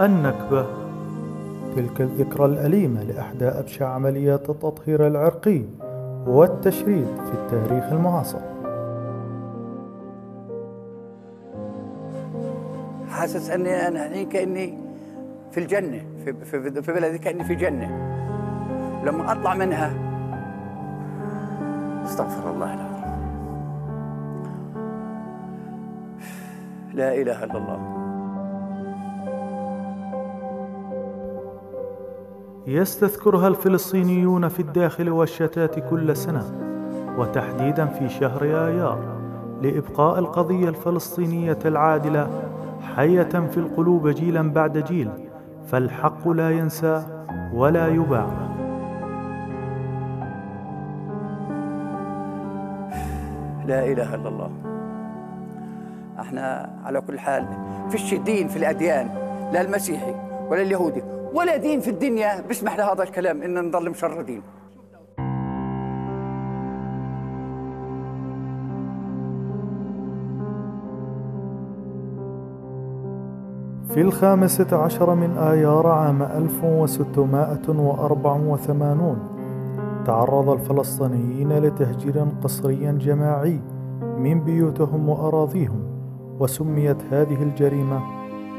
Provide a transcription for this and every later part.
النكبة تلك الذكرى الأليمة لإحدى أبشع عمليات التطهير العرقي والتشريد في التاريخ المعاصر. حاسس أني أنا الحين كأني في الجنة في في, في بلدي كأني في جنة. لما أطلع منها أستغفر الله العظيم. لا إله إلا الله. يستذكرها الفلسطينيون في الداخل والشتات كل سنة وتحديدا في شهر آيار لإبقاء القضية الفلسطينية العادلة حية في القلوب جيلا بعد جيل فالحق لا ينسى ولا يباع. لا إله إلا الله. إحنا على كل حال فيش دين في الأديان لا المسيحي ولا اليهودي. ولا دين في الدنيا بيسمح لهذا الكلام إن نضل مشردين. في الخامسة عشر من آيار عام 1684 تعرض الفلسطينيين لتهجير قسري جماعي من بيوتهم وأراضيهم وسميت هذه الجريمة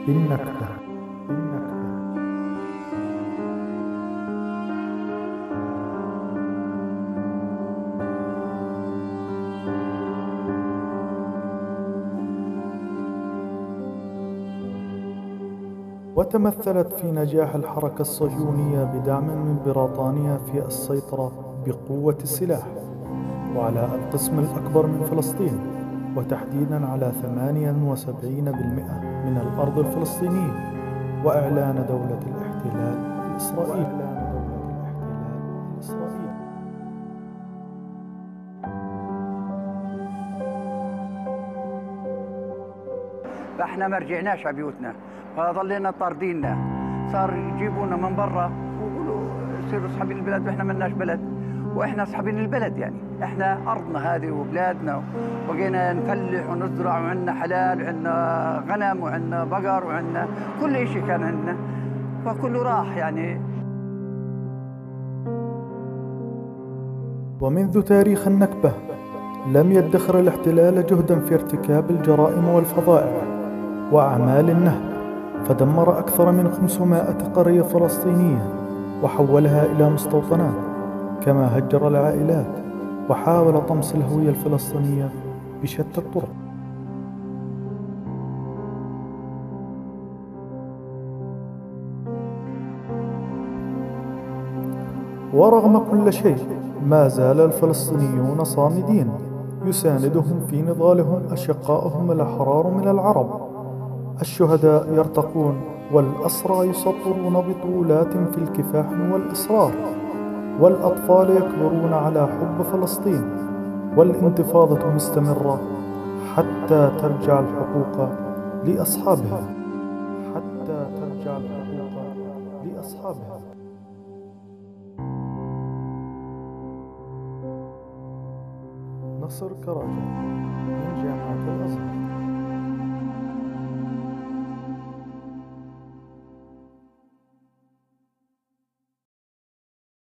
بالنكبة وتمثلت في نجاح الحركة الصهيونية بدعم من بريطانيا في السيطرة بقوة السلاح وعلى القسم الأكبر من فلسطين وتحديدا على 78% من الأرض الفلسطينية وإعلان دولة الاحتلال الإسرائيلي. فاحنا ما رجعناش على بيوتنا. فظلينا طارديننا. صار يجيبونا من برا ويقولوا سيروا اصحابين البلد وإحنا ملناش بلد. وإحنا اصحابين البلد يعني. إحنا أرضنا هذه وبلادنا. وبقينا نفلح ونزرع وعندنا حلال وعندنا غنم وعندنا بقر وعندنا كل شيء كان عندنا. فكله راح يعني. ومنذ تاريخ النكبة لم يدخر الاحتلال جهدا في ارتكاب الجرائم والفظائع. وأعمال النهب فدمر أكثر من 500 قرية فلسطينية وحولها إلى مستوطنات كما هجر العائلات وحاول طمس الهوية الفلسطينية بشتى الطرق. ورغم كل شيء ما زال الفلسطينيون صامدين يساندهم في نضالهم أشقائهم الأحرار من العرب. الشهداء يرتقون والأسرى يسطرون بطولات في الكفاح والإصرار. والأطفال يكبرون على حب فلسطين. والانتفاضة مستمرة حتى ترجع الحقوق لأصحابها. حتى ترجع الحقوق لأصحابها. نصر كراجة من جامعة الأزهر.